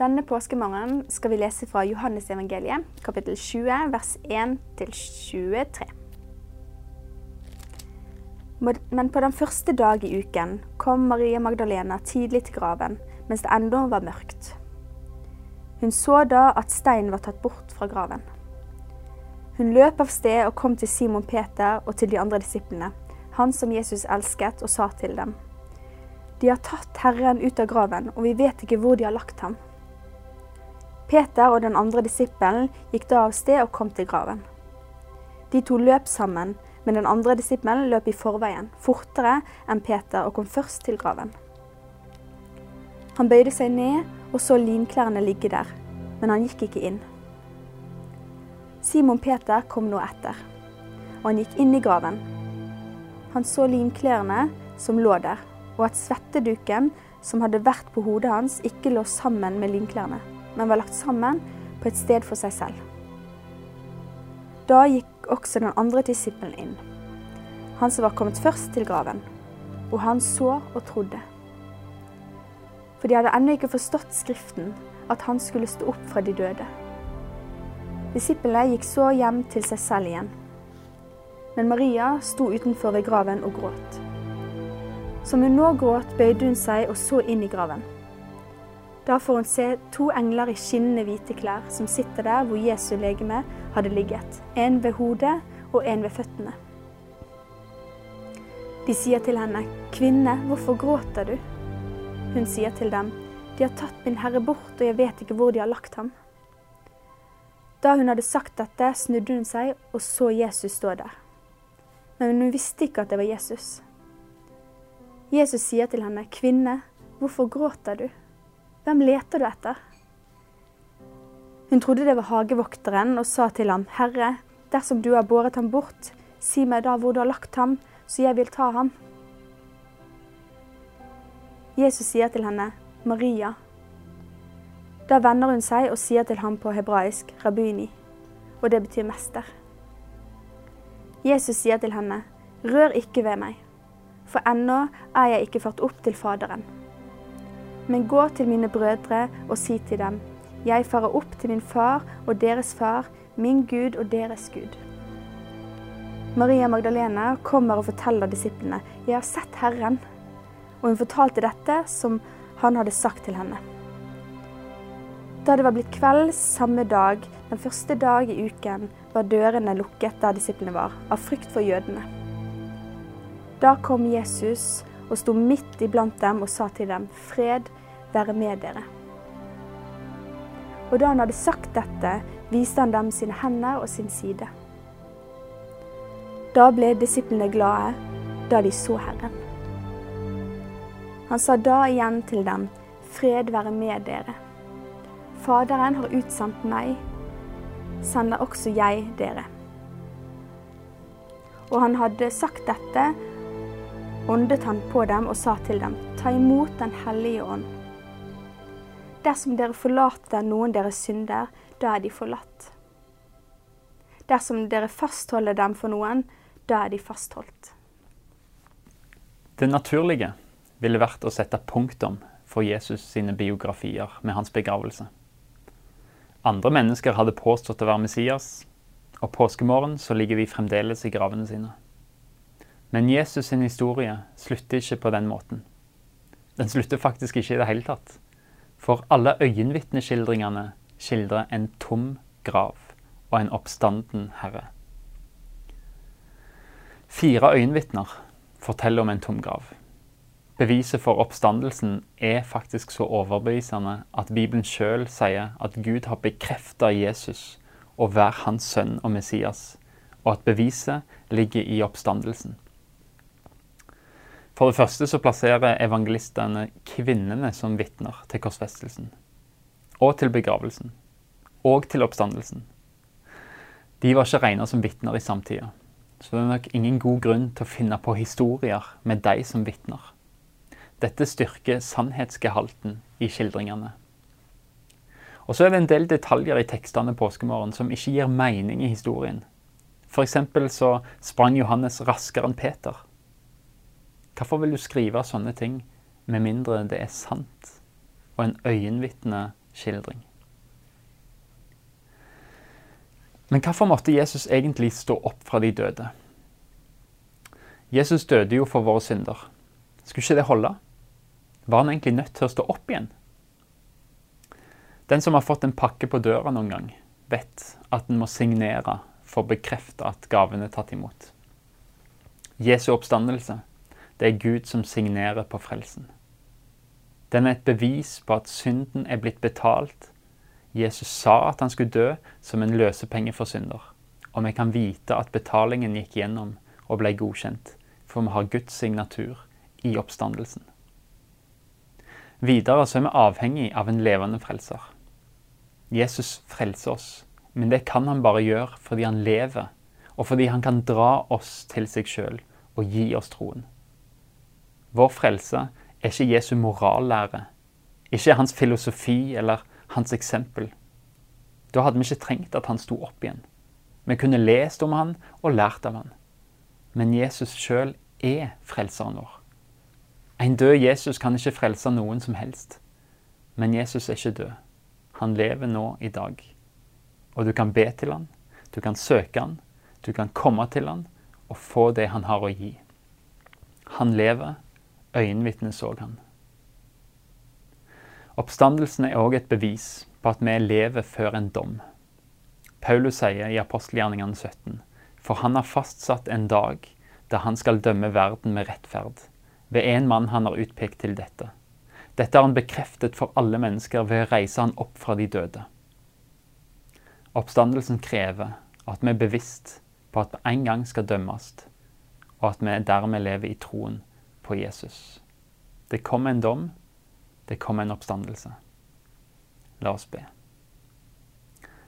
Denne påskemorgenen skal vi lese fra Johannesevangeliet, kapittel 20, vers 1-23. Men på den første dag i uken kom Maria Magdalena tidlig til graven, mens det ennå var mørkt. Hun så da at steinen var tatt bort fra graven. Hun løp av sted og kom til Simon Peter og til de andre disiplene, han som Jesus elsket, og sa til dem. De har tatt Herren ut av graven, og vi vet ikke hvor de har lagt ham. Peter og den andre disippelen gikk da av sted og kom til graven. De to løp sammen, men den andre disippelen løp i forveien, fortere enn Peter, og kom først til graven. Han bøyde seg ned og så linklærne ligge der, men han gikk ikke inn. Simon Peter kom nå etter, og han gikk inn i graven. Han så linklærne som lå der, og at svetteduken som hadde vært på hodet hans, ikke lå sammen med linklærne, men var lagt sammen på et sted for seg selv. Da gikk også den andre disippelen inn, han som var kommet først til graven, og han så og trodde. For de hadde ennå ikke forstått Skriften, at han skulle stå opp fra de døde. Disiplene gikk så hjem til seg selv igjen. Men Maria sto utenfor ved graven og gråt. Som hun nå gråt, bøyde hun seg og så inn i graven. Da får hun se to engler i skinnende hvite klær som sitter der hvor Jesu legeme hadde ligget, en ved hodet og en ved føttene. De sier til henne, 'Kvinne, hvorfor gråter du?' Hun sier til dem, 'De har tatt min Herre bort, og jeg vet ikke hvor de har lagt ham.' Da hun hadde sagt dette, snudde hun seg og så Jesus stå der. Men hun visste ikke at det var Jesus. Jesus sier til henne, 'Kvinne, hvorfor gråter du? Hvem leter du etter?' Hun trodde det var hagevokteren og sa til ham, 'Herre, dersom du har båret ham bort, si meg da hvor du har lagt ham, så jeg vil ta ham.' Jesus sier til henne, 'Maria'. Da vender hun seg og sier til ham på hebraisk rabbini, og det betyr mester. Jesus sier til henne, 'Rør ikke ved meg, for ennå er jeg ikke ført opp til Faderen.' Men gå til mine brødre og si til dem, 'Jeg farer opp til min far og deres far, min Gud og deres Gud.' Maria Magdalena kommer og forteller disiplene, 'Jeg har sett Herren.' Og hun fortalte dette som han hadde sagt til henne. Da det var blitt kveld samme dag, den første dag i uken, var dørene lukket der disiplene var, av frykt for jødene. Da kom Jesus og sto midt iblant dem og sa til dem, Fred være med dere. Og da han hadde sagt dette, viste han dem sine hender og sin side. Da ble disiplene glade da de så Herren. Han sa da igjen til dem, Fred være med dere. Faderen har utsendt meg, sender også jeg dere. Og han hadde sagt dette, åndet han på dem og sa til dem, ta imot Den hellige ånd. Dersom dere forlater noen deres synder, da er de forlatt. Dersom dere fastholder dem for noen, da er de fastholdt. Det naturlige ville vært å sette punktum for Jesus sine biografier med hans begravelse. Andre mennesker hadde påstått å være Messias, og påskemorgen så ligger vi fremdeles i gravene sine. Men Jesus sin historie slutter ikke på den måten. Den slutter faktisk ikke i det hele tatt. For alle øyenvitneskildringene skildrer en tom grav og en oppstanden herre. Fire øyenvitner forteller om en tom grav. Beviset for oppstandelsen er faktisk så overbevisende at Bibelen sjøl sier at Gud har bekrefta Jesus og være hans sønn og Messias, og at beviset ligger i oppstandelsen. For det første så plasserer evangelistene kvinnene som vitner til korsfestelsen, og til begravelsen, og til oppstandelsen. De var ikke regna som vitner i samtida, så det er nok ingen god grunn til å finne på historier med de som vitner. Dette styrker sannhetsgehalten i skildringene. Og så er det en del detaljer i tekstene påskemorgen som ikke gir mening i historien. F.eks. så sprang Johannes raskere enn Peter. Hvorfor vil du skrive sånne ting med mindre det er sant, og en øyenvitne skildring. Men hvorfor måtte Jesus egentlig stå opp fra de døde? Jesus døde jo for våre synder. Skulle ikke det holde? Var han egentlig nødt til å stå opp igjen? Den som har fått en pakke på døra noen gang, vet at en må signere for å bekrefte at gaven er tatt imot. Jesu oppstandelse, det er Gud som signerer på frelsen. Den er et bevis på at synden er blitt betalt Jesus sa at han skulle dø som en løsepenge for synder. Og vi kan vite at betalingen gikk gjennom og ble godkjent, for vi har Guds signatur i oppstandelsen. Videre så er vi avhengig av en levende frelser. Jesus frelser oss, men det kan han bare gjøre fordi han lever, og fordi han kan dra oss til seg sjøl og gi oss troen. Vår frelse er ikke Jesu morallære, ikke hans filosofi eller hans eksempel. Da hadde vi ikke trengt at han sto opp igjen. Vi kunne lest om han og lært av han. Men Jesus sjøl er frelseren vår. En død Jesus kan ikke frelse noen som helst. Men Jesus er ikke død. Han lever nå i dag. Og du kan be til han, du kan søke han, du kan komme til han og få det han har å gi. Han lever, øyenvitnet så han. Oppstandelsen er òg et bevis på at vi lever før en dom. Paulus sier i apostelgjerningene 17.: For han har fastsatt en dag da han skal dømme verden med rettferd, ved en mann han har utpekt til dette. Dette har han bekreftet for alle mennesker ved å reise han opp fra de døde. Oppstandelsen krever at vi er bevisst på at vi en gang skal dømmes, og at vi dermed lever i troen på Jesus. Det kom en dom, det kom en oppstandelse. La oss be.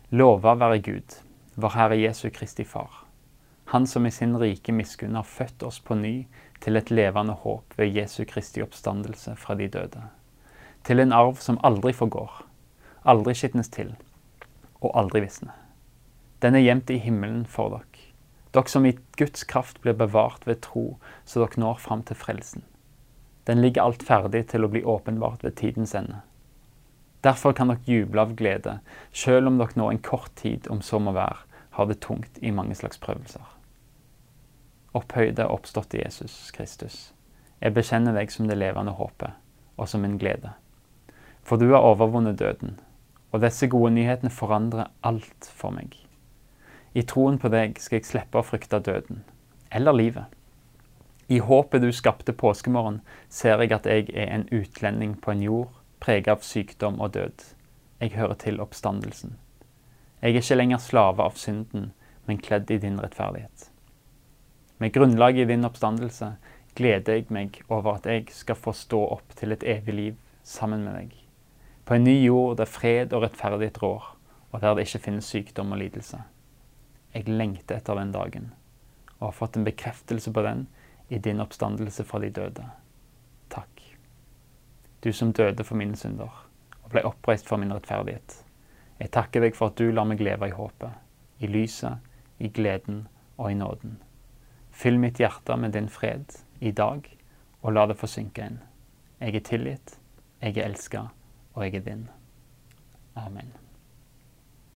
Lova være Gud, vår Herre Jesu Kristi Far. Han som i sin rike miskunn har født oss på ny til et levende håp ved Jesu Kristi oppstandelse fra de døde. Til en arv som aldri forgår, aldri skitnes til og aldri visner. Den er gjemt i himmelen for dere, dere som i Guds kraft blir bevart ved tro, så dere når fram til frelsen. Den ligger alt ferdig til å bli åpenbart ved tidens ende. Derfor kan dere juble av glede, selv om dere nå en kort tid, om så må være, har det tungt i mange slags prøvelser. Opphøyde oppståtte Jesus Kristus, jeg bekjenner deg som det levende håpet, og som min glede. For du har overvunnet døden, og disse gode nyhetene forandrer alt for meg. I troen på deg skal jeg slippe å frykte døden, eller livet. I håpet du skapte påskemorgen, ser jeg at jeg er en utlending på en jord preget av sykdom og død. Jeg hører til oppstandelsen. Jeg er ikke lenger slave av synden, men kledd i din rettferdighet. Med grunnlag i din oppstandelse gleder jeg meg over at jeg skal få stå opp til et evig liv sammen med deg. På en ny jord der fred og rettferdighet rår, og der det ikke finnes sykdom og lidelse. Jeg lengter etter den dagen, og har fått en bekreftelse på den i din oppstandelse fra de døde. Takk. Du som døde for mine synder og ble oppreist for min rettferdighet. Jeg takker deg for at du lar meg leve i håpet, i lyset, i gleden og i nåden. Fyll mitt hjerte med din fred i dag, og la det få synke inn. Jeg er tilgitt, jeg er elska, og jeg er din. Amen.